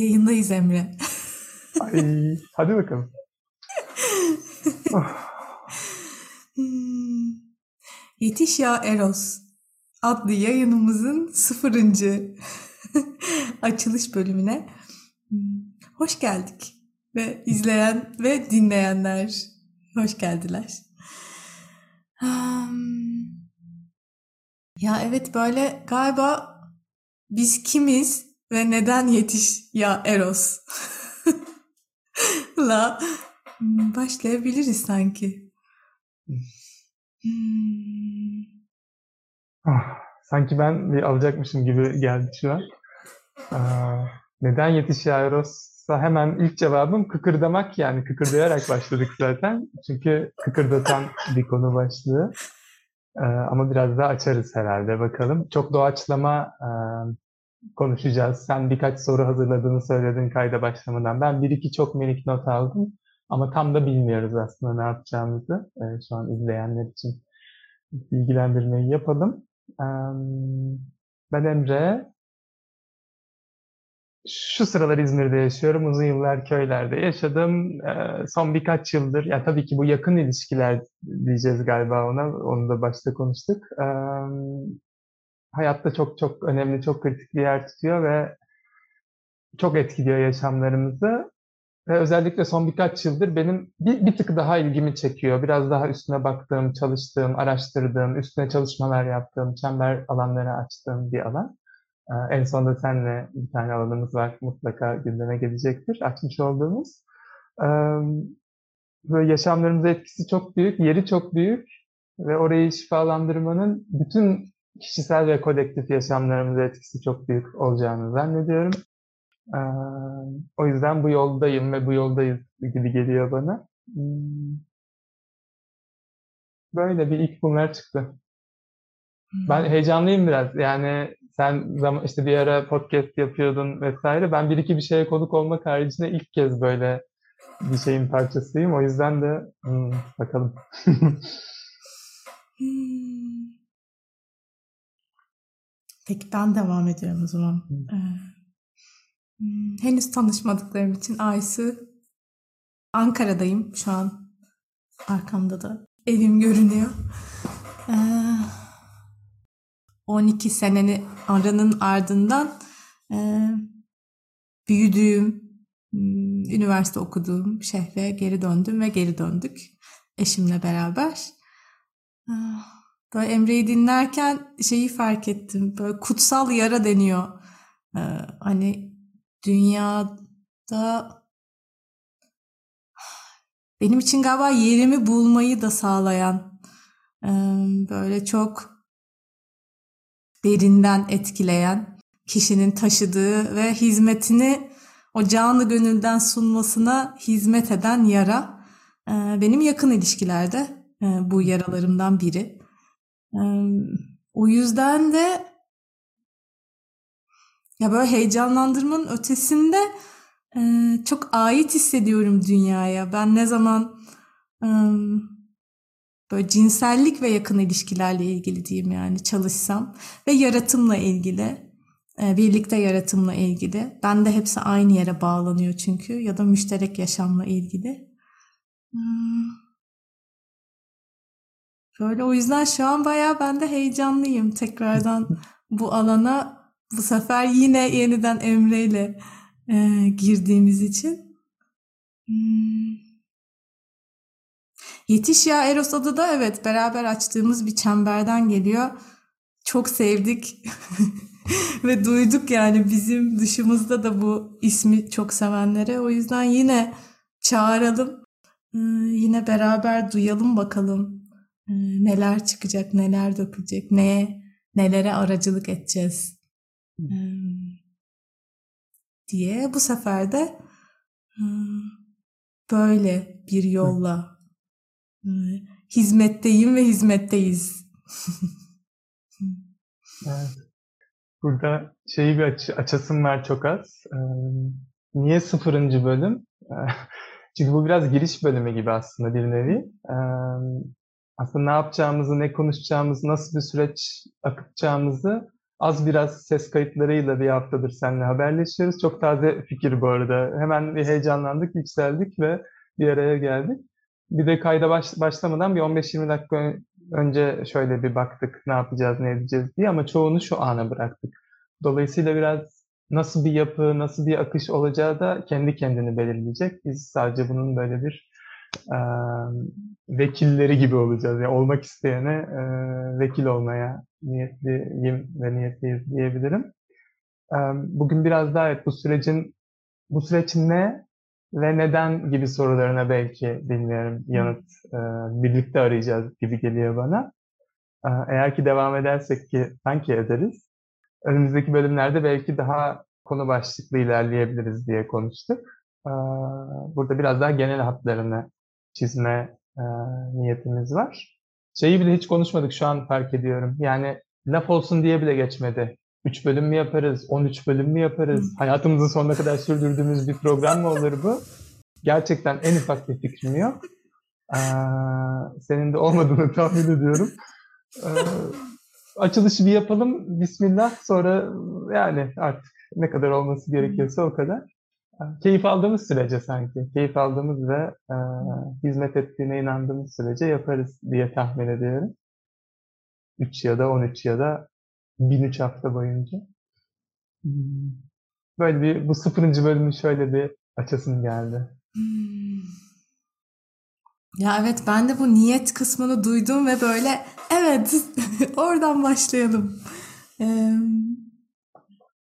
Yayındayız Emre. Ay, hadi bakalım. Yetiş Ya Eros adlı yayınımızın sıfırıncı açılış bölümüne hmm, hoş geldik. Ve izleyen ve dinleyenler hoş geldiler. Ya evet böyle galiba biz kimiz ve neden yetiş ya Eros la hmm, başlayabiliriz sanki. Hmm. Ah, sanki ben bir alacakmışım gibi geldi şu an. Aa, neden yetiş ya Eros'a hemen ilk cevabım kıkırdamak yani kıkırdayarak başladık zaten. Çünkü kıkırdatan bir konu başlığı. Ee, ama biraz daha açarız herhalde bakalım. Çok doğaçlama e, konuşacağız. Sen birkaç soru hazırladığını söyledin kayda başlamadan. Ben bir iki çok minik not aldım. Ama tam da bilmiyoruz aslında ne yapacağımızı. Ee, şu an izleyenler için bilgilendirmeyi yapalım. Ee, ben Emre. Şu sıralar İzmir'de yaşıyorum. Uzun yıllar köylerde yaşadım. Ee, son birkaç yıldır, yani tabii ki bu yakın ilişkiler diyeceğiz galiba ona. Onu da başta konuştuk. Ee, hayatta çok çok önemli, çok kritik bir yer tutuyor ve çok etkiliyor yaşamlarımızı. Ve özellikle son birkaç yıldır benim bir, bir tık daha ilgimi çekiyor. Biraz daha üstüne baktığım, çalıştığım, araştırdığım, üstüne çalışmalar yaptığım, çember alanları açtığım bir alan. Ee, en sonunda senle bir tane alanımız var. Mutlaka gündeme gelecektir. Açmış olduğumuz. Ee, böyle yaşamlarımıza etkisi çok büyük, yeri çok büyük ve orayı şifalandırmanın bütün kişisel ve kolektif yaşamlarımıza etkisi çok büyük olacağını zannediyorum. Ee, o yüzden bu yoldayım ve bu yoldayız gibi geliyor bana. Hmm. Böyle bir ilk bunlar çıktı. Ben heyecanlıyım biraz. Yani sen zaman işte bir ara podcast yapıyordun vesaire. Ben bir iki bir şeye konuk olmak haricinde ilk kez böyle bir şeyin parçasıyım. O yüzden de hmm, bakalım. Peki ben devam ediyorum o zaman. Ee, henüz tanışmadıklarım için Aysu Ankara'dayım şu an. Arkamda da evim görünüyor. Ee, 12 seneni aranın ardından e, büyüdüğüm, hmm, üniversite okuduğum şehre geri döndüm ve geri döndük eşimle beraber. Ah, böyle Emre'yi dinlerken şeyi fark ettim. Böyle kutsal yara deniyor. Ee, hani dünyada benim için galiba yerimi bulmayı da sağlayan böyle çok derinden etkileyen kişinin taşıdığı ve hizmetini o canlı gönülden sunmasına hizmet eden yara benim yakın ilişkilerde bu yaralarımdan biri. O yüzden de ya böyle heyecanlandırmanın ötesinde çok ait hissediyorum dünyaya. Ben ne zaman böyle cinsellik ve yakın ilişkilerle ilgili diyeyim yani çalışsam ve yaratımla ilgili birlikte yaratımla ilgili. Ben de hepsi aynı yere bağlanıyor çünkü ya da müşterek yaşamla ilgili. Böyle o yüzden şu an bayağı ben de heyecanlıyım tekrardan bu alana bu sefer yine yeniden Emre ile e, girdiğimiz için. Hmm. Yetiş ya Eros adı da evet beraber açtığımız bir çemberden geliyor. Çok sevdik ve duyduk yani bizim dışımızda da bu ismi çok sevenlere. O yüzden yine çağıralım. Ee, yine beraber duyalım bakalım neler çıkacak, neler dökülecek, neye, nelere aracılık edeceğiz ee, diye bu sefer de böyle bir yolla hizmetteyim ve hizmetteyiz. evet. Burada şeyi bir aç açasım var çok az. Ee, niye sıfırıncı bölüm? Çünkü bu biraz giriş bölümü gibi aslında bir nevi. Ee, aslında ne yapacağımızı, ne konuşacağımızı, nasıl bir süreç akıtacağımızı Az biraz ses kayıtlarıyla bir haftadır seninle haberleşiyoruz. Çok taze fikir bu arada. Hemen bir heyecanlandık, yükseldik ve bir araya geldik. Bir de kayda baş, başlamadan bir 15-20 dakika önce şöyle bir baktık ne yapacağız, ne edeceğiz diye ama çoğunu şu ana bıraktık. Dolayısıyla biraz nasıl bir yapı, nasıl bir akış olacağı da kendi kendini belirleyecek. Biz sadece bunun böyle bir e, vekilleri gibi olacağız. Yani olmak isteyene e, vekil olmaya niyetliyim ve niyetliyiz diyebilirim. E, bugün biraz daha evet bu sürecin bu süreç ne ve neden gibi sorularına belki bilmiyorum yanıt e, birlikte arayacağız gibi geliyor bana. E, eğer ki devam edersek ki sanki ederiz. Önümüzdeki bölümlerde belki daha konu başlıklı ilerleyebiliriz diye konuştuk. E, burada biraz daha genel hatlarını çizme e, niyetimiz var. Şeyi bile hiç konuşmadık şu an fark ediyorum. Yani laf olsun diye bile geçmedi. 3 bölüm mü yaparız, 13 bölüm mü yaparız? Hayatımızın sonuna kadar sürdürdüğümüz bir program mı olur bu? Gerçekten en ufak bir fikrim yok. Ee, senin de olmadığını tahmin ediyorum. Ee, açılışı bir yapalım. Bismillah. Sonra yani artık ne kadar olması gerekiyorsa o kadar. Keyif aldığımız sürece sanki. Keyif aldığımız ve e, hizmet ettiğine inandığımız sürece yaparız diye tahmin ediyorum. 3 ya da 13 ya da 1003 hafta boyunca. Hmm. Böyle bir bu sıfırıncı bölümü şöyle bir açasım geldi. Hmm. Ya evet ben de bu niyet kısmını duydum ve böyle evet oradan başlayalım.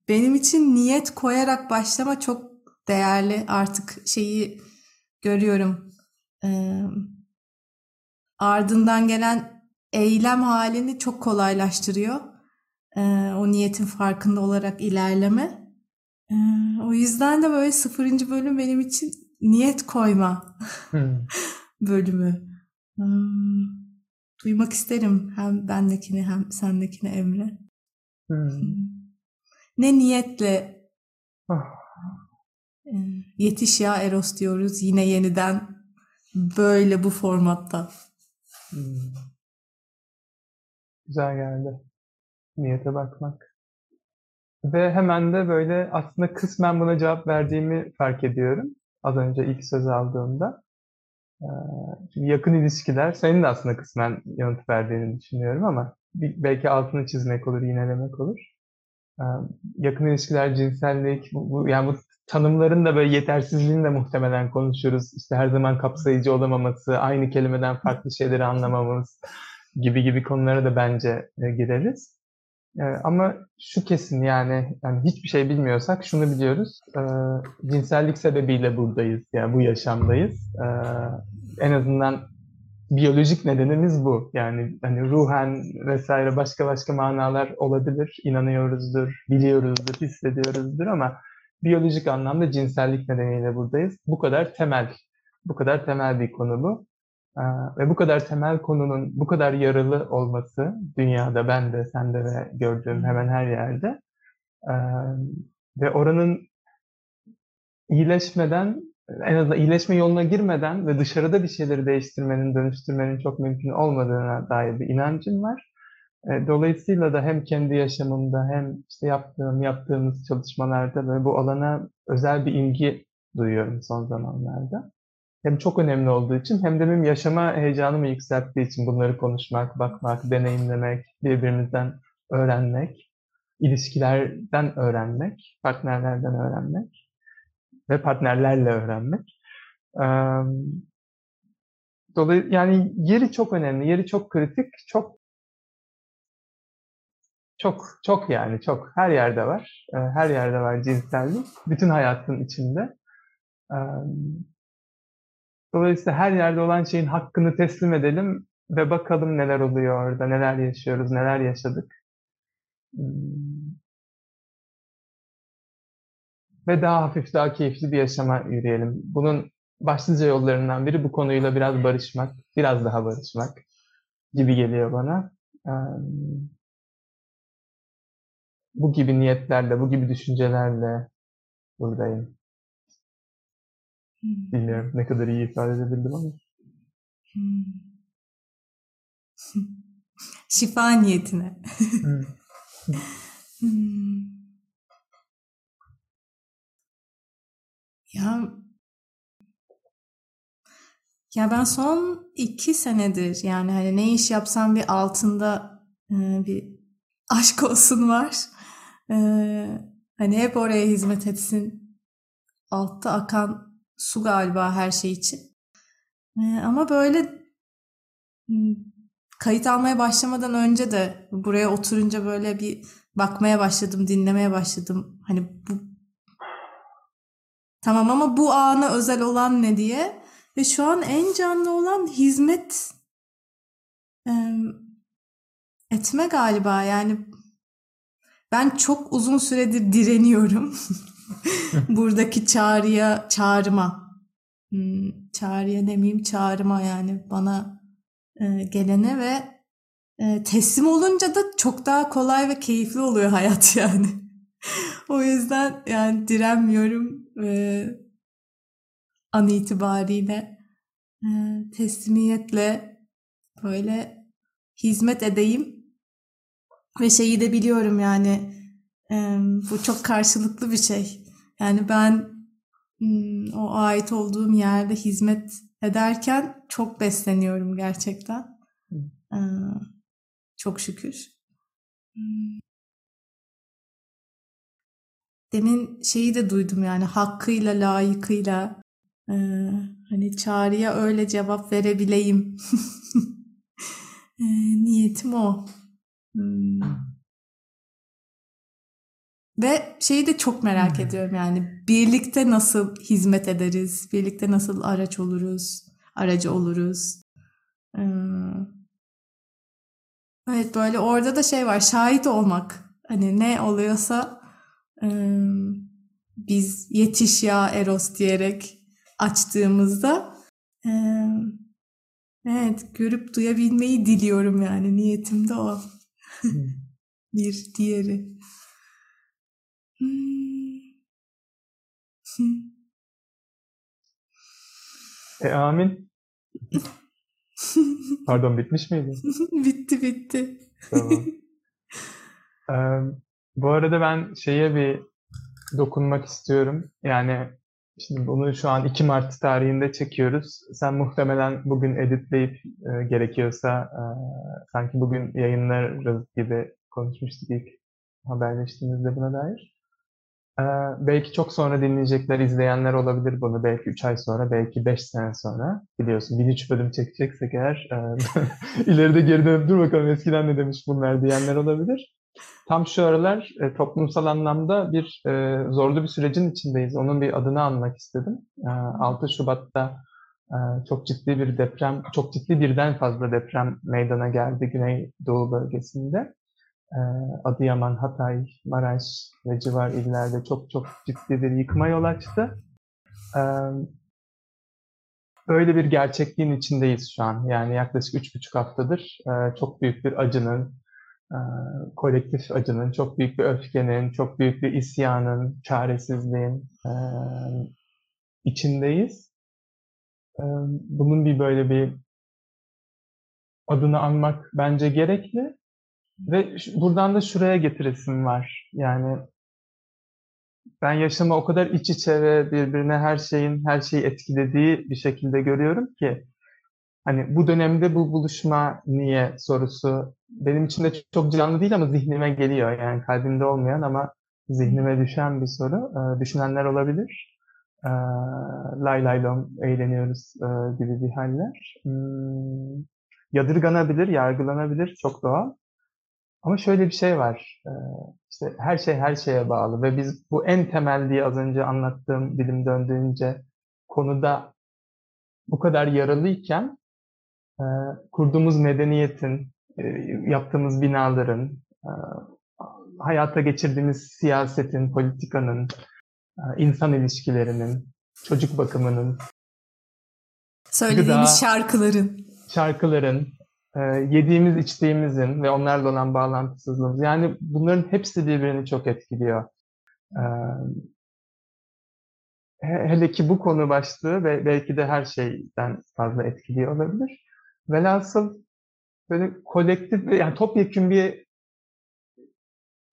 benim için niyet koyarak başlama çok değerli artık şeyi görüyorum. ardından gelen eylem halini çok kolaylaştırıyor. o niyetin farkında olarak ilerleme. o yüzden de böyle sıfırıncı bölüm benim için niyet koyma hmm. bölümü. Hmm, duymak isterim hem bendekini hem sendekini Emre. Hmm. Ne niyetle oh. Yetiş ya Eros diyoruz yine yeniden böyle bu formatta. Hmm. Güzel geldi. Niyete bakmak. Ve hemen de böyle aslında kısmen buna cevap verdiğimi fark ediyorum. Az önce ilk söz aldığımda. Çünkü yakın ilişkiler, senin de aslında kısmen yanıt verdiğini düşünüyorum ama belki altını çizmek olur, yinelemek olur. Yakın ilişkiler, cinsellik, bu, bu, yani bu tanımların da böyle yetersizliğini de muhtemelen konuşuruz. İşte her zaman kapsayıcı olamaması, aynı kelimeden farklı şeyleri anlamamız gibi gibi konulara da bence gireriz. Ee, ama şu kesin yani, yani hiçbir şey bilmiyorsak şunu biliyoruz. E, cinsellik sebebiyle buradayız. Yani bu yaşamdayız. E, en azından biyolojik nedenimiz bu. Yani hani ruhen vesaire başka başka manalar olabilir. İnanıyoruzdur, biliyoruzdur, hissediyoruzdur ama biyolojik anlamda cinsellik nedeniyle buradayız. Bu kadar temel, bu kadar temel bir konu bu. Ee, ve bu kadar temel konunun bu kadar yaralı olması dünyada, ben de, sen de ve gördüğüm hemen her yerde ee, ve oranın iyileşmeden, en azından iyileşme yoluna girmeden ve dışarıda bir şeyleri değiştirmenin, dönüştürmenin çok mümkün olmadığına dair bir inancım var. Ee, dolayısıyla da hem kendi yaşamımda hem işte yaptığım, yaptığımız çalışmalarda böyle bu alana özel bir ilgi duyuyorum son zamanlarda hem çok önemli olduğu için hem de benim yaşama heyecanımı yükselttiği için bunları konuşmak, bakmak, deneyimlemek, birbirimizden öğrenmek, ilişkilerden öğrenmek, partnerlerden öğrenmek ve partnerlerle öğrenmek. Dolayısıyla yani yeri çok önemli, yeri çok kritik, çok çok çok yani çok her yerde var. Her yerde var cinsellik. Bütün hayatın içinde. Dolayısıyla her yerde olan şeyin hakkını teslim edelim ve bakalım neler oluyor orada, neler yaşıyoruz, neler yaşadık. Hmm. Ve daha hafif, daha keyifli bir yaşama yürüyelim. Bunun başlıca yollarından biri bu konuyla biraz barışmak, biraz daha barışmak gibi geliyor bana. Bu gibi niyetlerle, bu gibi düşüncelerle buradayım. Hmm. Bilmiyorum ne kadar iyi ifade edebildim ama. Hmm. Şifa niyetine. Hmm. Ya ya ben son iki senedir yani hani ne iş yapsam bir altında e, bir aşk olsun var. E, hani hep oraya hizmet etsin. Altta akan su galiba her şey için. E, ama böyle hmm, kayıt almaya başlamadan önce de buraya oturunca böyle bir bakmaya başladım, dinlemeye başladım. Hani bu tamam ama bu ana özel olan ne diye. Ve şu an en canlı olan hizmet e, etme galiba. Yani ben çok uzun süredir direniyorum. Buradaki çağrıya, çağrıma. Hmm, çağrıya demeyeyim, çağrıma yani bana e, gelene ve e, teslim olunca da çok daha kolay ve keyifli oluyor hayat yani. o yüzden yani direnmiyorum. E, an itibariyle e, teslimiyetle böyle hizmet edeyim ve şeyi de biliyorum yani e, bu çok karşılıklı bir şey. Yani ben hmm, o ait olduğum yerde hizmet ederken çok besleniyorum gerçekten. Çok şükür. Demin şeyi de duydum yani hakkıyla, layıkıyla hani çağrıya öyle cevap verebileyim. niyetim o. Hmm. Ve şeyi de çok merak hmm. ediyorum yani birlikte nasıl hizmet ederiz, birlikte nasıl araç oluruz, aracı oluruz. Ee, evet böyle orada da şey var şahit olmak. Hani ne oluyorsa e, biz yetiş ya Eros diyerek açtığımızda e, evet görüp duyabilmeyi diliyorum yani niyetim de o. Hmm. Bir diğeri. E amin. Pardon bitmiş miydi? bitti bitti. Tamam. ee, bu arada ben şeye bir dokunmak istiyorum. Yani Şimdi bunu şu an 2 Mart tarihinde çekiyoruz. Sen muhtemelen bugün editleyip e, gerekiyorsa e, sanki bugün yayınlarız gibi konuşmuştuk ilk haberleştiğimizde buna dair. E, belki çok sonra dinleyecekler, izleyenler olabilir bunu. Belki 3 ay sonra, belki 5 sene sonra. Biliyorsun 1003 bölüm çekeceksek eğer e, ileride geri dönüp dur bakalım eskiden ne demiş bunlar diyenler olabilir. Tam şu aralar e, toplumsal anlamda bir e, zorlu bir sürecin içindeyiz. Onun bir adını almak istedim. E, 6 Şubat'ta e, çok ciddi bir deprem, çok ciddi birden fazla deprem meydana geldi Güneydoğu bölgesinde. E, Adıyaman, Hatay, Maraş ve civar illerde çok çok ciddi bir yıkıma yol açtı. E, Böyle bir gerçekliğin içindeyiz şu an. Yani yaklaşık üç buçuk haftadır e, çok büyük bir acının, kolektif acının, çok büyük bir öfkenin, çok büyük bir isyanın, çaresizliğin içindeyiz. Bunun bir böyle bir adını anmak bence gerekli. Ve buradan da şuraya getiresim var. Yani ben yaşamı o kadar iç içe ve birbirine her şeyin her şeyi etkilediği bir şekilde görüyorum ki hani bu dönemde bu buluşma niye sorusu benim için de çok canlı değil ama zihnime geliyor. Yani kalbimde olmayan ama zihnime düşen bir soru. Ee, düşünenler olabilir. Ee, lay lay lom eğleniyoruz e, gibi bir haller. Hmm, yadırganabilir, yargılanabilir. Çok doğal. Ama şöyle bir şey var. Ee, işte her şey her şeye bağlı ve biz bu en temel diye az önce anlattığım dilim döndüğünce konuda bu kadar yaralıyken e, kurduğumuz medeniyetin, e, yaptığımız binaların, e, hayata geçirdiğimiz siyasetin, politikanın, e, insan ilişkilerinin, çocuk bakımının, söylediğimiz gıda, şarkıların, şarkıların, yediğimiz, içtiğimizin ve onlarla olan bağlantısızlığımız. Yani bunların hepsi birbirini çok etkiliyor. Hele ki bu konu başlığı ve belki de her şeyden fazla etkiliyor olabilir. Velhasıl böyle kolektif yani topyekun bir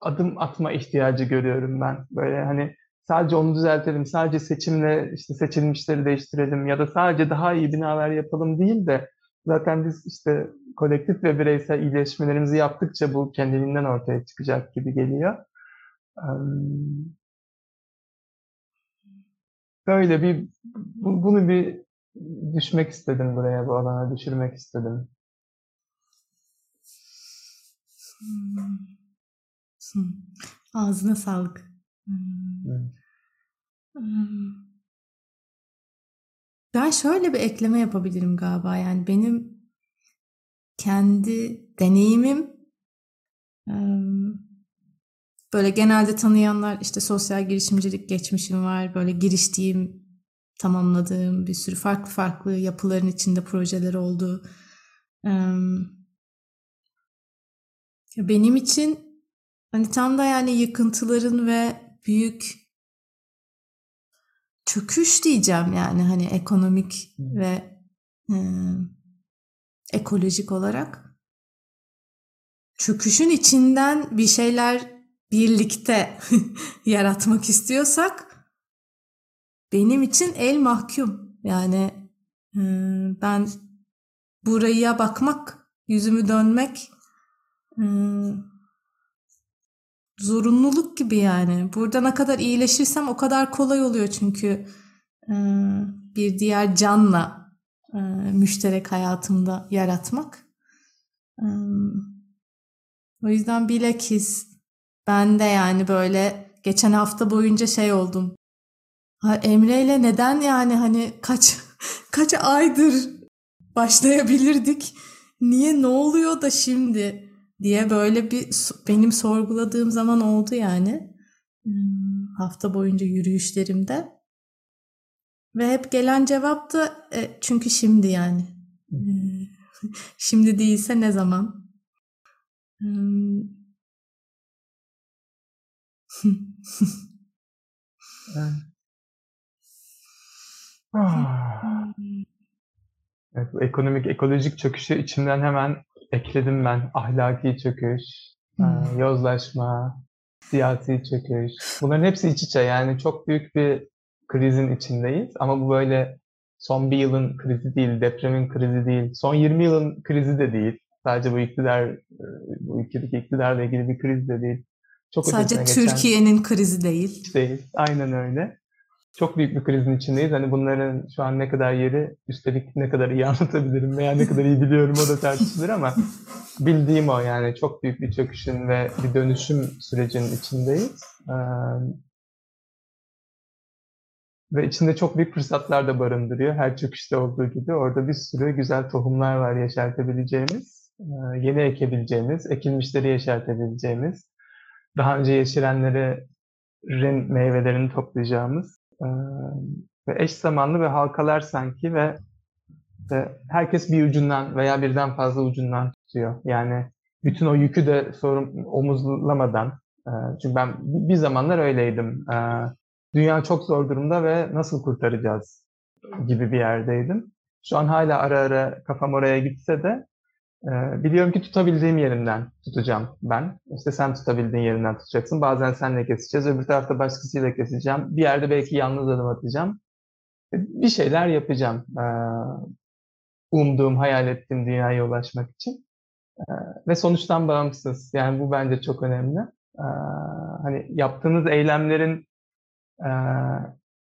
adım atma ihtiyacı görüyorum ben. Böyle hani sadece onu düzeltelim, sadece seçimle işte seçilmişleri değiştirelim ya da sadece daha iyi binalar yapalım değil de zaten biz işte kolektif ve bireysel iyileşmelerimizi yaptıkça bu kendiliğinden ortaya çıkacak gibi geliyor. Böyle bir bunu bir düşmek istedim buraya, bu alana düşürmek istedim. Hmm. Ağzına sağlık. Hmm. Ben şöyle bir ekleme yapabilirim galiba. Yani benim kendi deneyimim böyle genelde tanıyanlar işte sosyal girişimcilik geçmişim var. Böyle giriştiğim, tamamladığım bir sürü farklı farklı yapıların içinde projeler oldu. Benim için hani tam da yani yıkıntıların ve büyük çöküş diyeceğim yani hani ekonomik ve e, ekolojik olarak çöküşün içinden bir şeyler birlikte yaratmak istiyorsak benim için el mahkum. Yani e, ben buraya bakmak, yüzümü dönmek e, zorunluluk gibi yani. Burada ne kadar iyileşirsem o kadar kolay oluyor çünkü e, bir diğer canla müşterek hayatımda yaratmak. O yüzden bilakis ben de yani böyle geçen hafta boyunca şey oldum. Ha, Emre ile neden yani hani kaç kaç aydır başlayabilirdik? Niye ne oluyor da şimdi? diye böyle bir benim sorguladığım zaman oldu yani. Hmm, hafta boyunca yürüyüşlerimde. Ve hep gelen cevap da e, çünkü şimdi yani. Hmm, şimdi değilse ne zaman? Hmm. evet, bu ekonomik ekolojik çöküşü içimden hemen ekledim ben ahlaki çöküş, hmm. yozlaşma, siyasi çöküş. Bunların hepsi iç içe yani çok büyük bir krizin içindeyiz ama bu böyle son bir yılın krizi değil, depremin krizi değil, son 20 yılın krizi de değil. Sadece bu iktidar, bu ülkedeki iktidarla ilgili bir kriz de değil. Çok Sadece Türkiye'nin geçen... krizi değil. Değil, aynen öyle çok büyük bir krizin içindeyiz. Hani bunların şu an ne kadar yeri, üstelik ne kadar iyi anlatabilirim veya ne kadar iyi biliyorum o da tartışılır ama bildiğim o yani çok büyük bir çöküşün ve bir dönüşüm sürecinin içindeyiz. Ee, ve içinde çok büyük fırsatlar da barındırıyor. Her çöküşte olduğu gibi orada bir sürü güzel tohumlar var yaşartabileceğimiz, ee, yeni ekebileceğimiz, ekilmişleri yaşartabileceğimiz, daha önce yeşerenlerin meyvelerini toplayacağımız ve eş zamanlı ve halkalar sanki ve, ve herkes bir ucundan veya birden fazla ucundan tutuyor. Yani bütün o yükü de sorun omuzlamadan çünkü ben bir zamanlar öyleydim. Dünya çok zor durumda ve nasıl kurtaracağız gibi bir yerdeydim. Şu an hala ara ara kafam oraya gitse de biliyorum ki tutabildiğim yerinden tutacağım ben. İşte sen tutabildiğin yerinden tutacaksın. Bazen senle keseceğiz. Öbür tarafta başkasıyla keseceğim. Bir yerde belki yalnız adım atacağım. Ee, bir şeyler yapacağım. Ee, umduğum, hayal ettiğim dünyaya ulaşmak için. Ve sonuçtan bağımsız. Yani bu bence çok önemli. Hani yaptığınız eylemlerin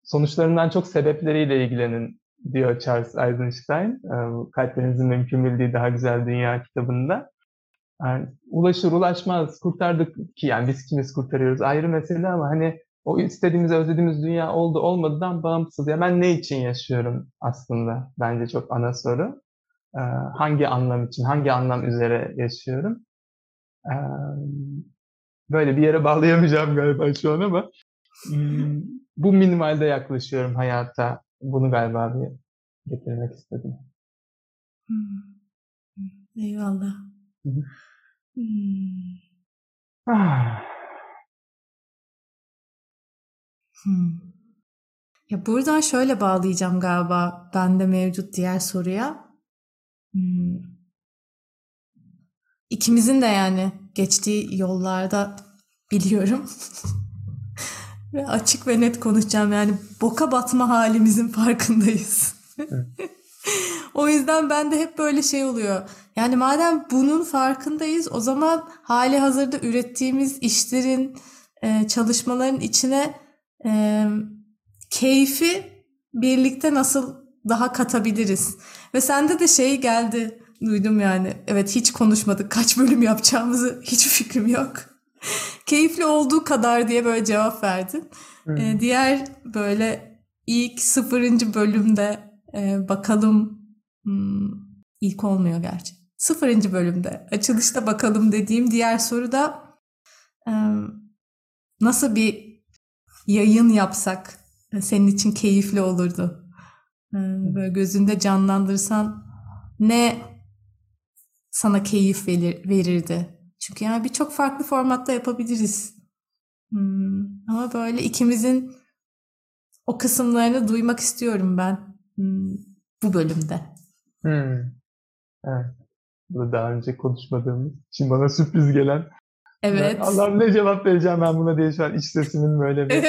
sonuçlarından çok sebepleriyle ilgilenin diyor Charles Eisenstein. E, Kalplerinizin mümkün bildiği daha güzel dünya kitabında. Yani ulaşır ulaşmaz kurtardık ki yani biz kimiz kurtarıyoruz ayrı mesele ama hani o istediğimiz özlediğimiz dünya oldu olmadıdan bağımsız. Ya ben ne için yaşıyorum aslında bence çok ana soru. Ee, hangi anlam için, hangi anlam üzere yaşıyorum? Ee, böyle bir yere bağlayamayacağım galiba şu an ama hmm, bu minimalde yaklaşıyorum hayata bunu galiba bir getirmek istedim. Hmm. Eyvallah. Hmm. Ah. Hmm. Ya buradan şöyle bağlayacağım galiba bende mevcut diğer soruya. Hmm. İkimizin de yani geçtiği yollarda biliyorum. ve açık ve net konuşacağım yani boka batma halimizin farkındayız. o yüzden ben de hep böyle şey oluyor. Yani madem bunun farkındayız o zaman hali hazırda ürettiğimiz işlerin, e, çalışmaların içine e, keyfi birlikte nasıl daha katabiliriz. Ve sende de şey geldi duydum yani. Evet hiç konuşmadık. Kaç bölüm yapacağımızı hiç fikrim yok. Keyifli olduğu kadar diye böyle cevap verdin. Hmm. Ee, diğer böyle ilk sıfırıncı bölümde e, bakalım hmm, ilk olmuyor gerçi. Sıfırıncı bölümde açılışta bakalım dediğim diğer soru da e, nasıl bir yayın yapsak senin için keyifli olurdu? E, böyle gözünde canlandırsan ne sana keyif verir, verirdi? Çünkü yani birçok farklı formatta yapabiliriz. Hmm, ama böyle ikimizin o kısımlarını duymak istiyorum ben hmm, bu bölümde. Hmm. Evet. Bu daha önce konuşmadığımız, şimdi bana sürpriz gelen. Evet. Allah'ım ne cevap vereceğim ben buna diye şu an iç sesimin böyle bir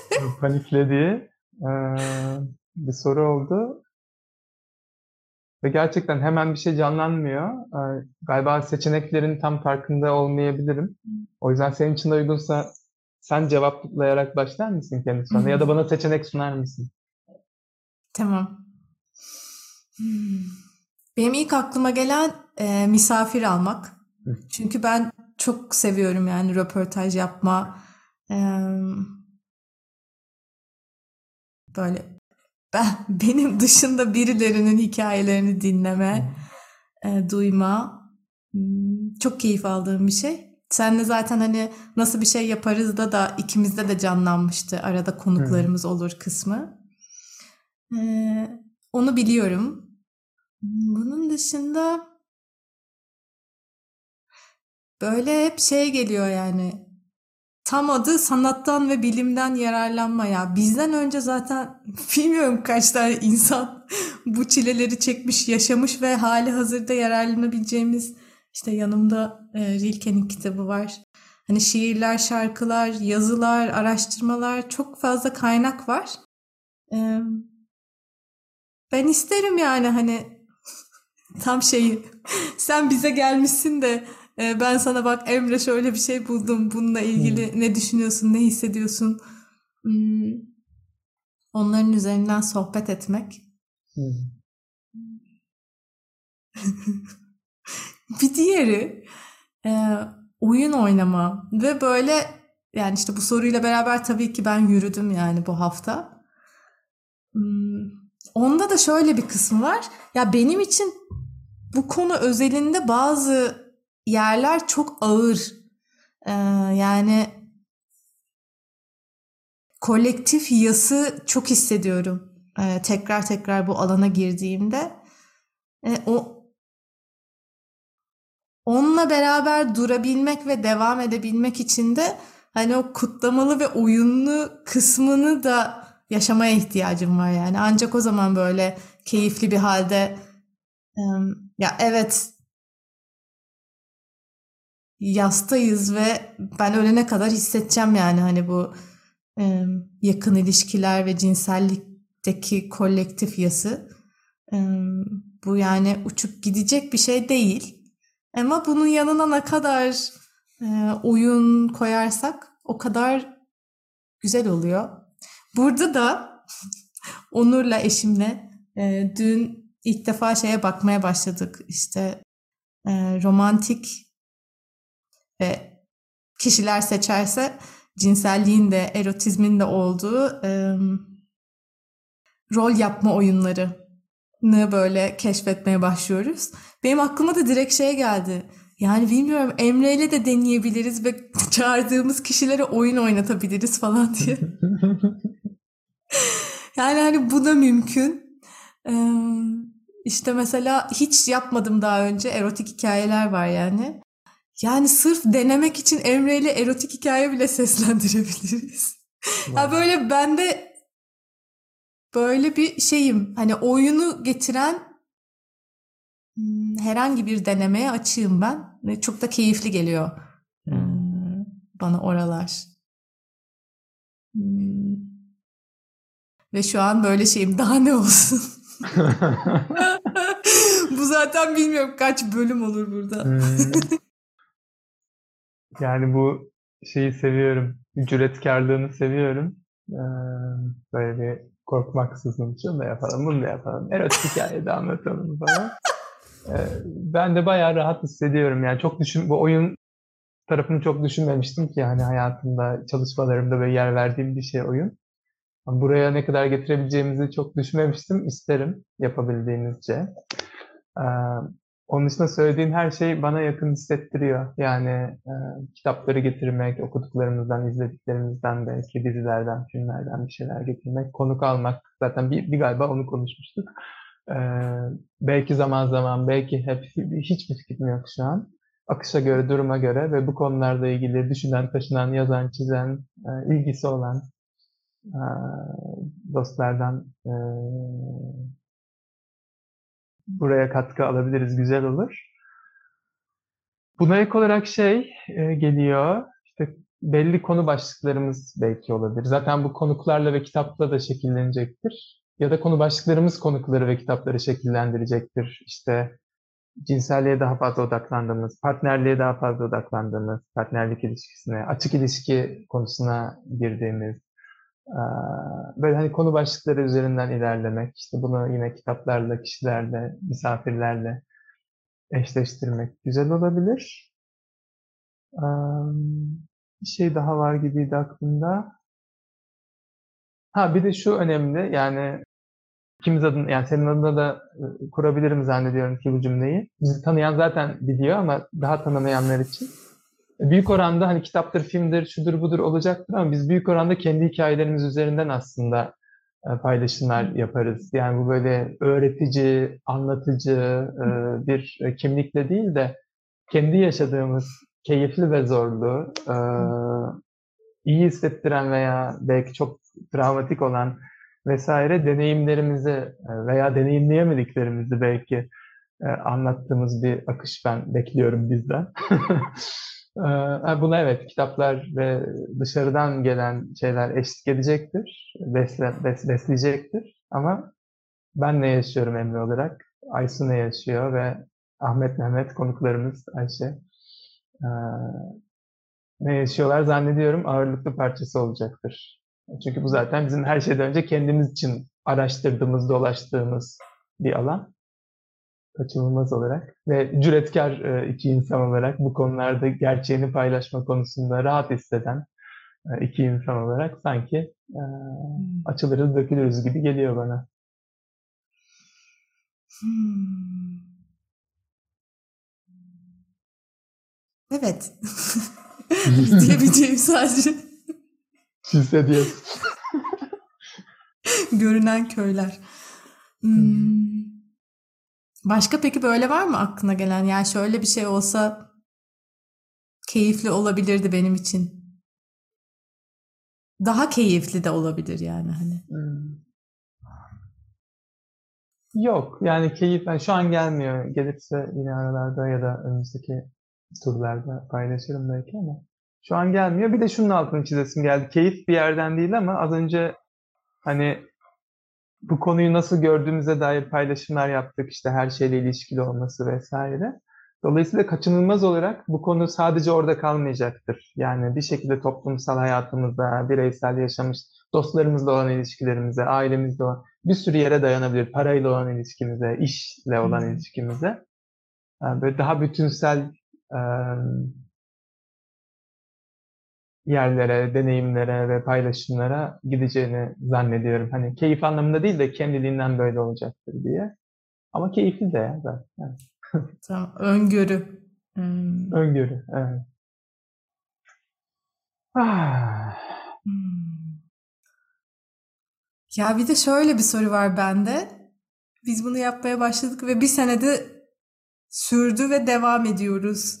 paniklediği ee, bir soru oldu. Ve gerçekten hemen bir şey canlanmıyor. Ee, galiba seçeneklerin tam farkında olmayabilirim. O yüzden senin için de uygunsa sen cevaplayarak başlar mısın kendi soruna? Ya da bana seçenek sunar mısın? Tamam. Benim ilk aklıma gelen e, misafir almak. Çünkü ben çok seviyorum yani röportaj yapma. E, böyle ben benim dışında birilerinin hikayelerini dinleme, e, duyma hmm, çok keyif aldığım bir şey. Senle zaten hani nasıl bir şey yaparız da da ikimizde de canlanmıştı. Arada konuklarımız olur kısmı. Ee, onu biliyorum. Bunun dışında böyle hep şey geliyor yani tam adı sanattan ve bilimden yararlanma ya. Bizden önce zaten bilmiyorum kaç tane insan bu çileleri çekmiş, yaşamış ve hali hazırda yararlanabileceğimiz işte yanımda e, Rilke'nin kitabı var. Hani şiirler, şarkılar, yazılar, araştırmalar çok fazla kaynak var. E, ben isterim yani hani tam şeyi sen bize gelmişsin de e, ben sana bak Emre şöyle bir şey buldum. Bununla ilgili hmm. ne düşünüyorsun, ne hissediyorsun? Hmm. Onların üzerinden sohbet etmek. Hmm. bir diğeri e, oyun oynama ve böyle yani işte bu soruyla beraber tabii ki ben yürüdüm yani bu hafta. Onda da şöyle bir kısmı var. Ya benim için bu konu özelinde bazı yerler çok ağır. Ee, yani kolektif yası çok hissediyorum. Ee, tekrar tekrar bu alana girdiğimde. Ee, o onunla beraber durabilmek ve devam edebilmek için de hani o kutlamalı ve oyunlu kısmını da yaşamaya ihtiyacım var yani. Ancak o zaman böyle keyifli bir halde ya evet yastayız ve ben ölene kadar hissedeceğim yani hani bu e, yakın ilişkiler ve cinsellikteki kolektif yası. E, bu yani uçup gidecek bir şey değil. Ama bunun yanına ne kadar e, oyun koyarsak o kadar güzel oluyor. Burada da Onur'la eşimle e, dün ilk defa şeye bakmaya başladık. İşte e, romantik ve kişiler seçerse cinselliğin de erotizmin de olduğu e, rol yapma oyunları böyle keşfetmeye başlıyoruz. Benim aklıma da direkt şey geldi. Yani bilmiyorum Emre ile de deneyebiliriz ve çağırdığımız kişilere oyun oynatabiliriz falan diye. yani hani bu da mümkün. Ee, işte mesela hiç yapmadım daha önce erotik hikayeler var yani. Yani sırf denemek için Emre ile erotik hikaye bile seslendirebiliriz. Ya böyle bende böyle bir şeyim. Hani oyunu getiren hmm, herhangi bir denemeye açığım ben. Ve çok da keyifli geliyor. Hmm. bana oralar. Hmm. Ve şu an böyle şeyim daha ne olsun? Bu zaten bilmiyorum kaç bölüm olur burada. Yani bu şeyi seviyorum. Cüretkarlığını seviyorum. Ee, böyle bir korkmaksızın şunu da yapalım, bunu da yapalım. Erotik hikaye de anlatalım falan. Ee, ben de bayağı rahat hissediyorum. Yani çok düşün, bu oyun tarafını çok düşünmemiştim ki hani hayatımda, çalışmalarımda böyle yer verdiğim bir şey oyun. Buraya ne kadar getirebileceğimizi çok düşünmemiştim. İsterim yapabildiğimizce. Ee, onun dışında söylediğin her şey bana yakın hissettiriyor. Yani e, kitapları getirmek, okuduklarımızdan, izlediklerimizden belki dizilerden, filmlerden bir şeyler getirmek, konuk almak. Zaten bir, bir galiba onu konuşmuştuk. Ee, belki zaman zaman, belki hep hiçbir fikrim yok şu an. Akışa göre, duruma göre ve bu konularda ilgili düşünen, taşınan, yazan, çizen, e, ilgisi olan e, dostlardan e, buraya katkı alabiliriz, güzel olur. Buna ek olarak şey e, geliyor, işte belli konu başlıklarımız belki olabilir. Zaten bu konuklarla ve kitapla da şekillenecektir. Ya da konu başlıklarımız konukları ve kitapları şekillendirecektir. İşte cinselliğe daha fazla odaklandığımız, partnerliğe daha fazla odaklandığımız, partnerlik ilişkisine, açık ilişki konusuna girdiğimiz, böyle hani konu başlıkları üzerinden ilerlemek, işte bunu yine kitaplarla, kişilerle, misafirlerle eşleştirmek güzel olabilir. Bir şey daha var gibiydi aklımda. Ha bir de şu önemli yani ikimiz adına yani senin adına da kurabilirim zannediyorum ki bu cümleyi. Bizi tanıyan zaten biliyor ama daha tanımayanlar için büyük oranda hani kitaptır, filmdir, şudur budur olacaktır ama biz büyük oranda kendi hikayelerimiz üzerinden aslında e, paylaşımlar yaparız. Yani bu böyle öğretici, anlatıcı e, bir kimlikle değil de kendi yaşadığımız keyifli ve zorlu, e, iyi hissettiren veya belki çok travmatik olan vesaire deneyimlerimizi veya deneyimleyemediklerimizi belki anlattığımız bir akış ben bekliyorum bizden. Buna evet kitaplar ve dışarıdan gelen şeyler eşlik edecektir, besle, bes, besleyecektir. Ama ben ne yaşıyorum Emre olarak, Aysu ne yaşıyor ve Ahmet Mehmet konuklarımız Ayşe ne yaşıyorlar zannediyorum ağırlıklı parçası olacaktır. Çünkü bu zaten bizim her şeyden önce kendimiz için araştırdığımız, dolaştığımız bir alan kaçınılmaz olarak ve cüretkar e, iki insan olarak bu konularda gerçeğini paylaşma konusunda rahat hisseden e, iki insan olarak sanki e, açılırız, dökülürüz gibi geliyor bana. Hmm. Evet. Diyebileceğim sadece. Hissediyorsun. Görünen köyler. Hmm. Başka peki böyle var mı aklına gelen? Yani şöyle bir şey olsa keyifli olabilirdi benim için. Daha keyifli de olabilir yani hani. Hmm. Yok yani keyif yani şu an gelmiyor. Gelirse yine aralarda ya da önümüzdeki turlarda paylaşırım belki ama şu an gelmiyor. Bir de şunun altını çizesim geldi. Keyif bir yerden değil ama az önce hani bu konuyu nasıl gördüğümüze dair paylaşımlar yaptık. İşte her şeyle ilişkili olması vesaire. Dolayısıyla kaçınılmaz olarak bu konu sadece orada kalmayacaktır. Yani bir şekilde toplumsal hayatımızda, bireysel yaşamış dostlarımızla olan ilişkilerimize, ailemizle olan bir sürü yere dayanabilir. Parayla olan ilişkimize, işle olan ilişkimize. Yani böyle daha bütünsel yerlere, deneyimlere ve paylaşımlara gideceğini zannediyorum. Hani keyif anlamında değil de kendiliğinden böyle olacaktır diye. Ama keyifli de ya zaten. Tamam, öngörü. Hmm. Öngörü, evet. Ah. Hmm. Ya bir de şöyle bir soru var bende. Biz bunu yapmaya başladık ve bir senede sürdü ve devam ediyoruz.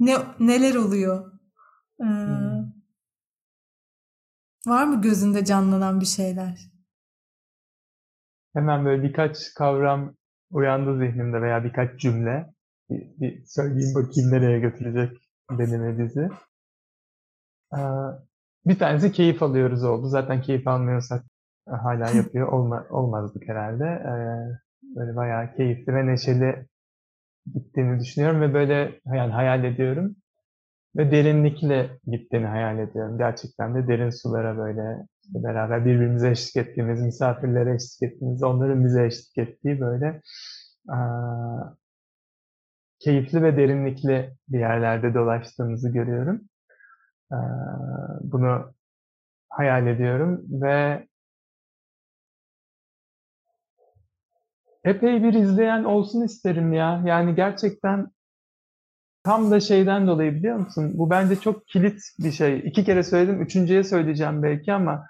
Ne neler oluyor? Ee, hmm. Var mı gözünde canlanan bir şeyler? Hemen böyle birkaç kavram uyandı zihnimde veya birkaç cümle. Bir, bir söyleyeyim bakayım nereye götürecek beni ve bizi. Bir tanesi keyif alıyoruz oldu. Zaten keyif almıyorsak hala yapıyor olma, olmazdık herhalde. Böyle bayağı keyifli ve neşeli gittiğini düşünüyorum ve böyle yani hayal ediyorum. Ve derinlikle gittiğini hayal ediyorum. Gerçekten de derin sulara böyle işte beraber birbirimize eşlik ettiğimiz, misafirlere eşlik ettiğimiz, onların bize eşlik ettiği böyle aa, keyifli ve derinlikli bir yerlerde dolaştığımızı görüyorum. Aa, bunu hayal ediyorum ve epey bir izleyen olsun isterim ya. Yani gerçekten tam da şeyden dolayı biliyor musun? Bu bence çok kilit bir şey. İki kere söyledim, üçüncüye söyleyeceğim belki ama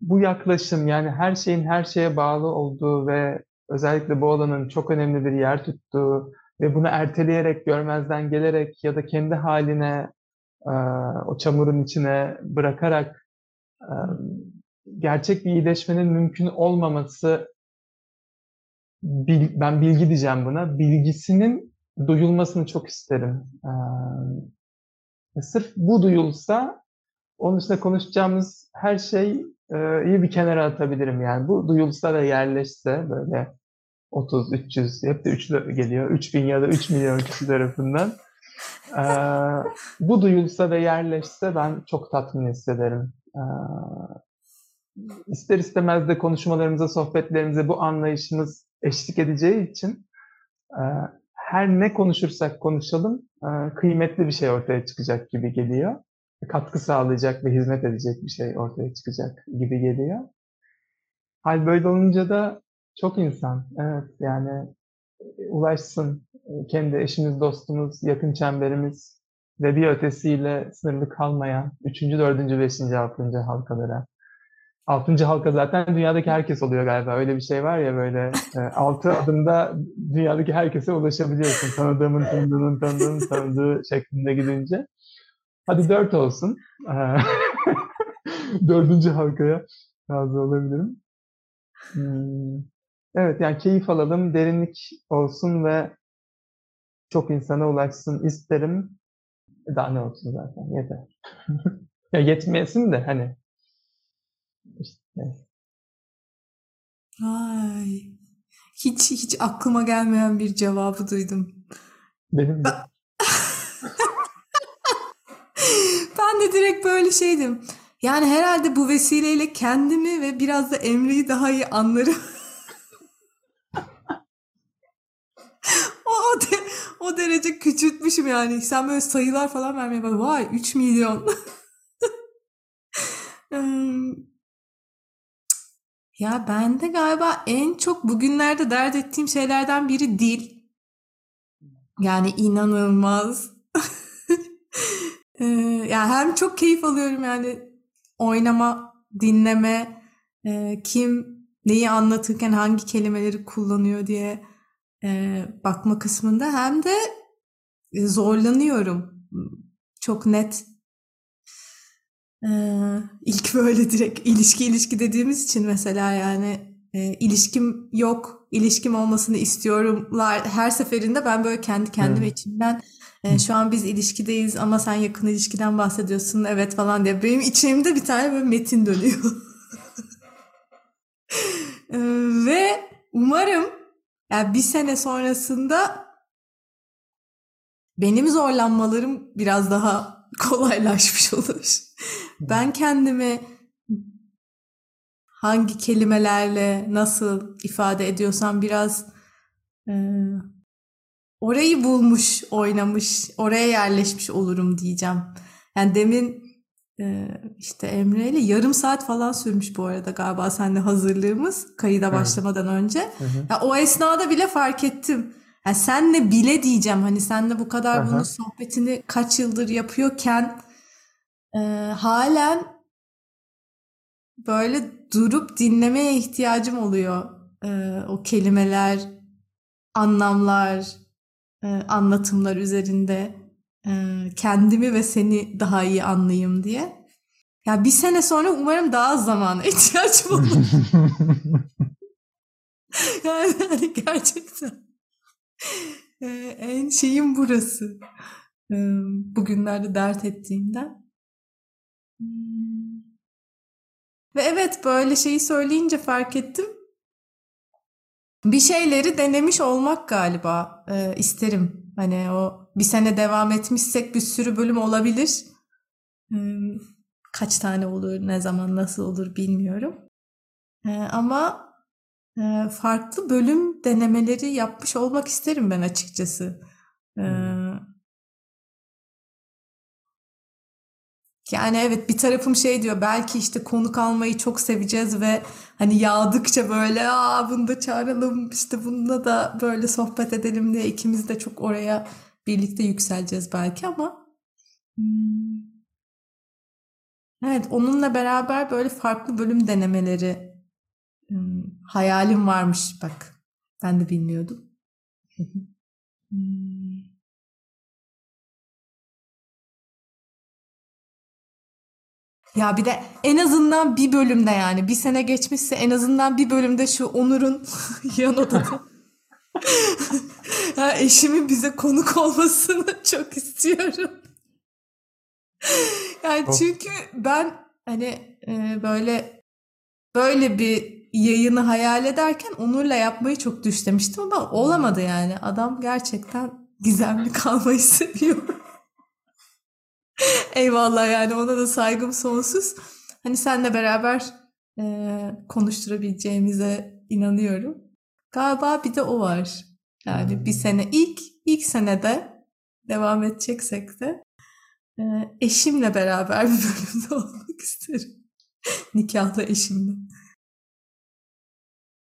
bu yaklaşım yani her şeyin her şeye bağlı olduğu ve özellikle bu alanın çok önemli bir yer tuttuğu ve bunu erteleyerek, görmezden gelerek ya da kendi haline o çamurun içine bırakarak gerçek bir iyileşmenin mümkün olmaması ben bilgi diyeceğim buna. Bilgisinin duyulmasını çok isterim. sırf bu duyulsa onun dışında konuşacağımız her şey iyi bir kenara atabilirim yani. Bu duyulsa ve yerleşse böyle 30, 300, hep de 3 geliyor. 3000 ya da 3 milyon kişi tarafından. bu duyulsa ve yerleşse ben çok tatmin hissederim. İster istemez de konuşmalarımıza, sohbetlerimize bu anlayışımız eşlik edeceği için her ne konuşursak konuşalım kıymetli bir şey ortaya çıkacak gibi geliyor katkı sağlayacak ve hizmet edecek bir şey ortaya çıkacak gibi geliyor. Hal böyle olunca da çok insan, evet yani ulaşsın kendi eşimiz, dostumuz, yakın çemberimiz ve bir ötesiyle sınırlı kalmayan 3. 4. 5. 6. halkalara. 6. halka zaten dünyadaki herkes oluyor galiba. Öyle bir şey var ya böyle 6 adımda dünyadaki herkese ulaşabiliyorsun. Tanıdığımın tanıdığının tanıdığının tanıdığı şeklinde gidince. Hadi dört olsun. Dördüncü halkaya razı olabilirim. Hmm. Evet yani keyif alalım, derinlik olsun ve çok insana ulaşsın isterim. Daha ne olsun zaten yeter. ya yetmesin de hani. İşte, Ay. Hiç hiç aklıma gelmeyen bir cevabı duydum. Benim de. ben de direkt böyle şeydim. Yani herhalde bu vesileyle kendimi ve biraz da Emre'yi daha iyi anlarım. o, de, o derece küçültmüşüm yani. Sen böyle sayılar falan vermeye bak. Vay 3 milyon. ya ben de galiba en çok bugünlerde dert ettiğim şeylerden biri dil. Yani inanılmaz ee, yani hem çok keyif alıyorum yani oynama, dinleme, e, kim neyi anlatırken hangi kelimeleri kullanıyor diye e, bakma kısmında hem de zorlanıyorum. Çok net. Ee, ilk böyle direkt ilişki ilişki dediğimiz için mesela yani e, ilişkim yok, ilişkim olmasını istiyorumlar her seferinde ben böyle kendi kendime evet. içimden e, şu an biz ilişkideyiz ama sen yakın ilişkiden bahsediyorsun evet falan diye. Benim içimde bir tane böyle metin dönüyor. e, ve umarım yani bir sene sonrasında benim zorlanmalarım biraz daha kolaylaşmış olur. Ben kendimi hangi kelimelerle nasıl ifade ediyorsam biraz e, orayı bulmuş, oynamış, oraya yerleşmiş olurum diyeceğim. Yani demin e, işte Emre ile yarım saat falan sürmüş bu arada galiba seninle hazırlığımız kayıda başlamadan önce. Hı hı. Ya o esnada bile fark ettim. Yani senle bile diyeceğim hani senle bu kadar Aha. bunun sohbetini kaç yıldır yapıyorken e, halen böyle durup dinlemeye ihtiyacım oluyor. E, o kelimeler, anlamlar, e, anlatımlar üzerinde e, kendimi ve seni daha iyi anlayayım diye. Ya bir sene sonra umarım daha az zamana ihtiyacım olur. yani, yani gerçekten en şeyim burası. Bugünlerde dert ettiğimden. Ve evet böyle şeyi söyleyince fark ettim. Bir şeyleri denemiş olmak galiba e, isterim. Hani o bir sene devam etmişsek bir sürü bölüm olabilir. Hmm, kaç tane olur, ne zaman, nasıl olur bilmiyorum. E, ama e, farklı bölüm denemeleri yapmış olmak isterim ben açıkçası. E, Yani evet bir tarafım şey diyor belki işte konuk almayı çok seveceğiz ve hani yağdıkça böyle aa bunu da çağıralım işte bununla da böyle sohbet edelim diye ikimiz de çok oraya birlikte yükseleceğiz belki ama hmm. evet onunla beraber böyle farklı bölüm denemeleri hmm, hayalim varmış bak ben de bilmiyordum. hmm. Ya bir de en azından bir bölümde yani bir sene geçmişse en azından bir bölümde şu Onur'un yan odada ya eşimin bize konuk olmasını çok istiyorum. yani çünkü ben hani e, böyle böyle bir yayını hayal ederken Onur'la yapmayı çok düşlemiştim ama olamadı yani. Adam gerçekten gizemli kalmayı seviyor. Eyvallah yani ona da saygım sonsuz. Hani senle beraber e, konuşturabileceğimize inanıyorum. Galiba bir de o var. Yani hmm. bir sene ilk ilk senede devam edeceksek de e, eşimle beraber bir bölümde olmak isterim. Nikahlı eşimle.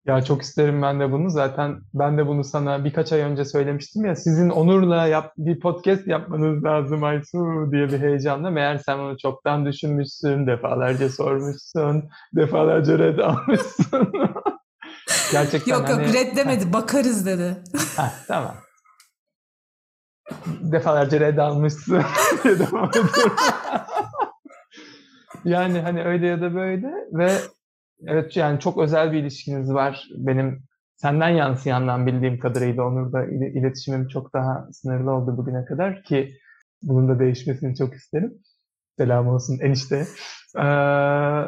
Ya çok isterim ben de bunu. Zaten ben de bunu sana birkaç ay önce söylemiştim ya. Sizin Onur'la yap, bir podcast yapmanız lazım Aysu diye bir heyecanla. Meğer sen onu çoktan düşünmüşsün, defalarca sormuşsun, defalarca red almışsın. Gerçekten yok hani... yok red demedi, bakarız dedi. Heh, tamam. Defalarca red almışsın diye devam ediyorum. yani hani öyle ya da böyle ve Evet yani çok özel bir ilişkiniz var. Benim senden yansıyandan bildiğim kadarıyla Onur'da iletişimim çok daha sınırlı oldu bugüne kadar ki bunun da değişmesini çok isterim. Selam olsun enişte. Ee,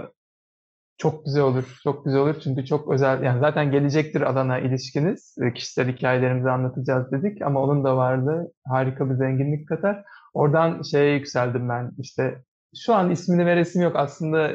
çok güzel olur, çok güzel olur çünkü çok özel, yani zaten gelecektir Adana ilişkiniz, kişisel hikayelerimizi anlatacağız dedik ama onun da vardı, harika bir zenginlik katar. Oradan şeye yükseldim ben, işte şu an ismini veresim yok aslında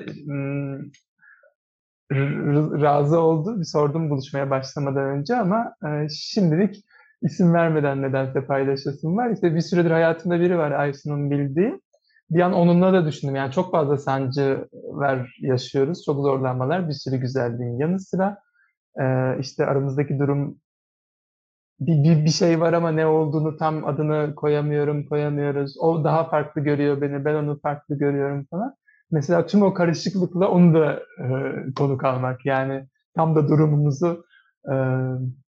razı oldu. Bir sordum buluşmaya başlamadan önce ama e, şimdilik isim vermeden nedense paylaşasım var. İşte bir süredir hayatımda biri var Aysun'un bildiği. Bir an onunla da düşündüm. Yani çok fazla sancılar yaşıyoruz. Çok zorlanmalar. Bir sürü güzelliğin yanı sıra. E, işte aramızdaki durum bir, bir, bir şey var ama ne olduğunu tam adını koyamıyorum, koyamıyoruz. O daha farklı görüyor beni, ben onu farklı görüyorum falan mesela tüm o karışıklıkla onu da e, konuk almak yani tam da durumumuzu e,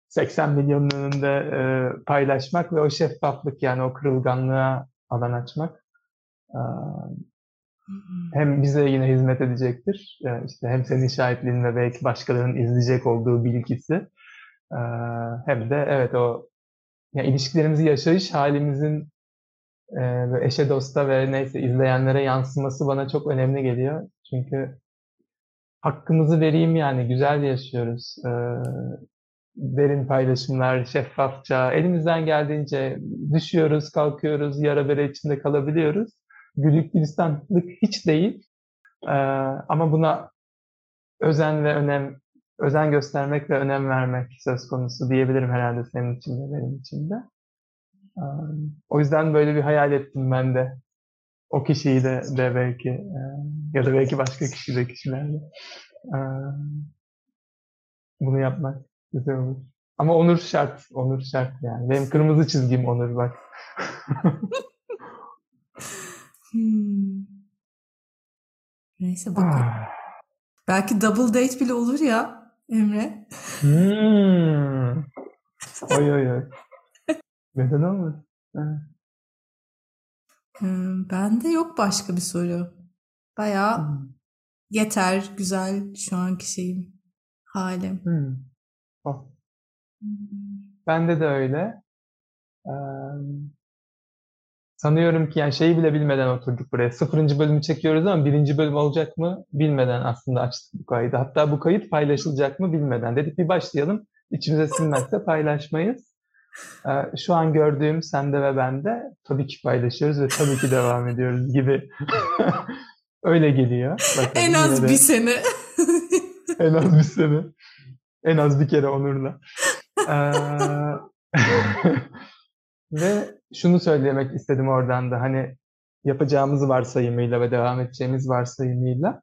80 milyonun önünde e, paylaşmak ve o şeffaflık yani o kırılganlığa alan açmak e, hem bize yine hizmet edecektir. Yani işte hem senin şahitliğin belki başkalarının izleyecek olduğu bilgisi e, hem de evet o yani ilişkilerimizi yaşayış halimizin e, eşe dosta ve neyse izleyenlere yansıması bana çok önemli geliyor. Çünkü hakkımızı vereyim yani güzel yaşıyoruz. E, derin paylaşımlar, şeffafça, elimizden geldiğince düşüyoruz, kalkıyoruz, yara bere içinde kalabiliyoruz. Güllük gülistanlık hiç değil. E, ama buna özen ve önem, özen göstermek ve önem vermek söz konusu diyebilirim herhalde senin için de benim için de. O yüzden böyle bir hayal ettim ben de. O kişiyi de, de belki e, ya da belki başka kişi de kişilerle bunu yapmak güzel olur. Ama onur şart, onur şart yani. Benim kırmızı çizgim onur bak. hmm. Neyse bakalım. Ah. Belki double date bile olur ya Emre. Hmm. Oy oy oy. Neden olmadı? Hmm, bende yok başka bir soru. Bayağı hmm. yeter, güzel şu anki şeyim, halim. Hmm. Oh. Bende de öyle. sanıyorum ki yani şeyi bile bilmeden oturduk buraya. Sıfırıncı bölümü çekiyoruz ama birinci bölüm olacak mı bilmeden aslında açtık bu kaydı. Hatta bu kayıt paylaşılacak mı bilmeden. Dedik bir başlayalım. İçimize sinmezse paylaşmayız. Ee, şu an gördüğüm sende ve bende tabii ki paylaşıyoruz ve tabii ki devam ediyoruz gibi. Öyle geliyor. Bakalım en az bir sene. en az bir sene. En az bir kere Onur'la. Ee, ve şunu söylemek istedim oradan da hani yapacağımız varsayımıyla ve devam edeceğimiz varsayımıyla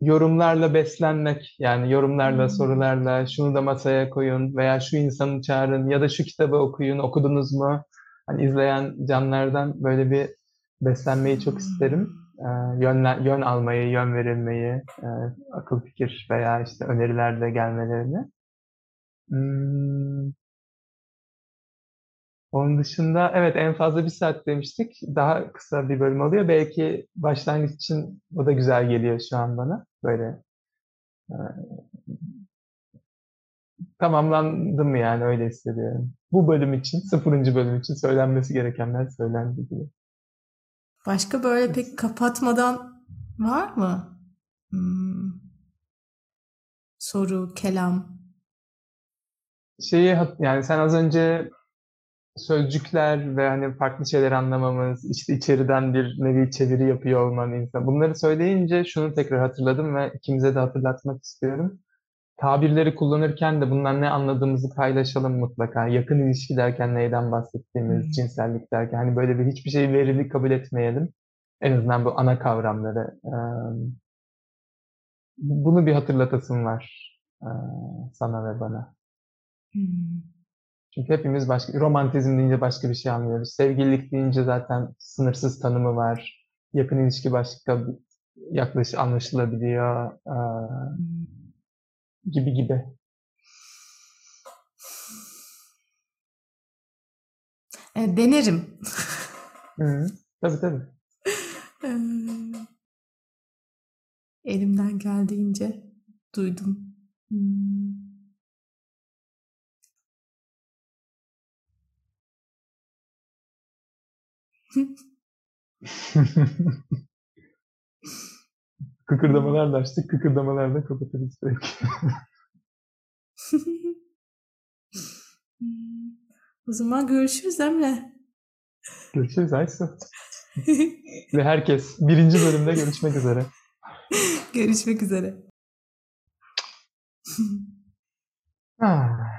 yorumlarla beslenmek yani yorumlarla, hmm. sorularla şunu da masaya koyun veya şu insanı çağırın ya da şu kitabı okuyun, okudunuz mu? Hani izleyen canlardan böyle bir beslenmeyi çok isterim. Ee, yön, yön almayı, yön verilmeyi, e, akıl fikir veya işte önerilerle gelmelerini. Hmm. Onun dışında evet en fazla bir saat demiştik. Daha kısa bir bölüm oluyor. Belki başlangıç için o da güzel geliyor şu an bana. Böyle e, tamamlandı mı yani öyle hissediyorum. Bu bölüm için, sıfırıncı bölüm için söylenmesi gerekenler söylendi diye. Başka böyle pek kapatmadan var mı? Hmm. Soru, kelam. Şeyi yani sen az önce sözcükler ve hani farklı şeyler anlamamız, işte içeriden bir nevi çeviri yapıyor olman insan. Bunları söyleyince şunu tekrar hatırladım ve ikimize de hatırlatmak istiyorum. Tabirleri kullanırken de bundan ne anladığımızı paylaşalım mutlaka. Yakın ilişki derken neyden bahsettiğimiz, hmm. cinsellik derken hani böyle bir hiçbir şeyi verili kabul etmeyelim. En azından bu ana kavramları. Bunu bir hatırlatasım var sana ve bana. Hmm. Çünkü hepimiz başka, romantizm deyince başka bir şey anlıyoruz. Sevgililik deyince zaten sınırsız tanımı var. Yakın ilişki başka yaklaşık anlaşılabiliyor. Ee, gibi gibi. E, denerim. Hı, tabii tabii. Elimden geldiğince duydum. Hmm. Kıkırdamalarla açtık, kıkırdamalarla kapatırız belki. o zaman görüşürüz Emre. Görüşürüz Aysu. Ve herkes birinci bölümde görüşmek üzere. görüşmek üzere. ah.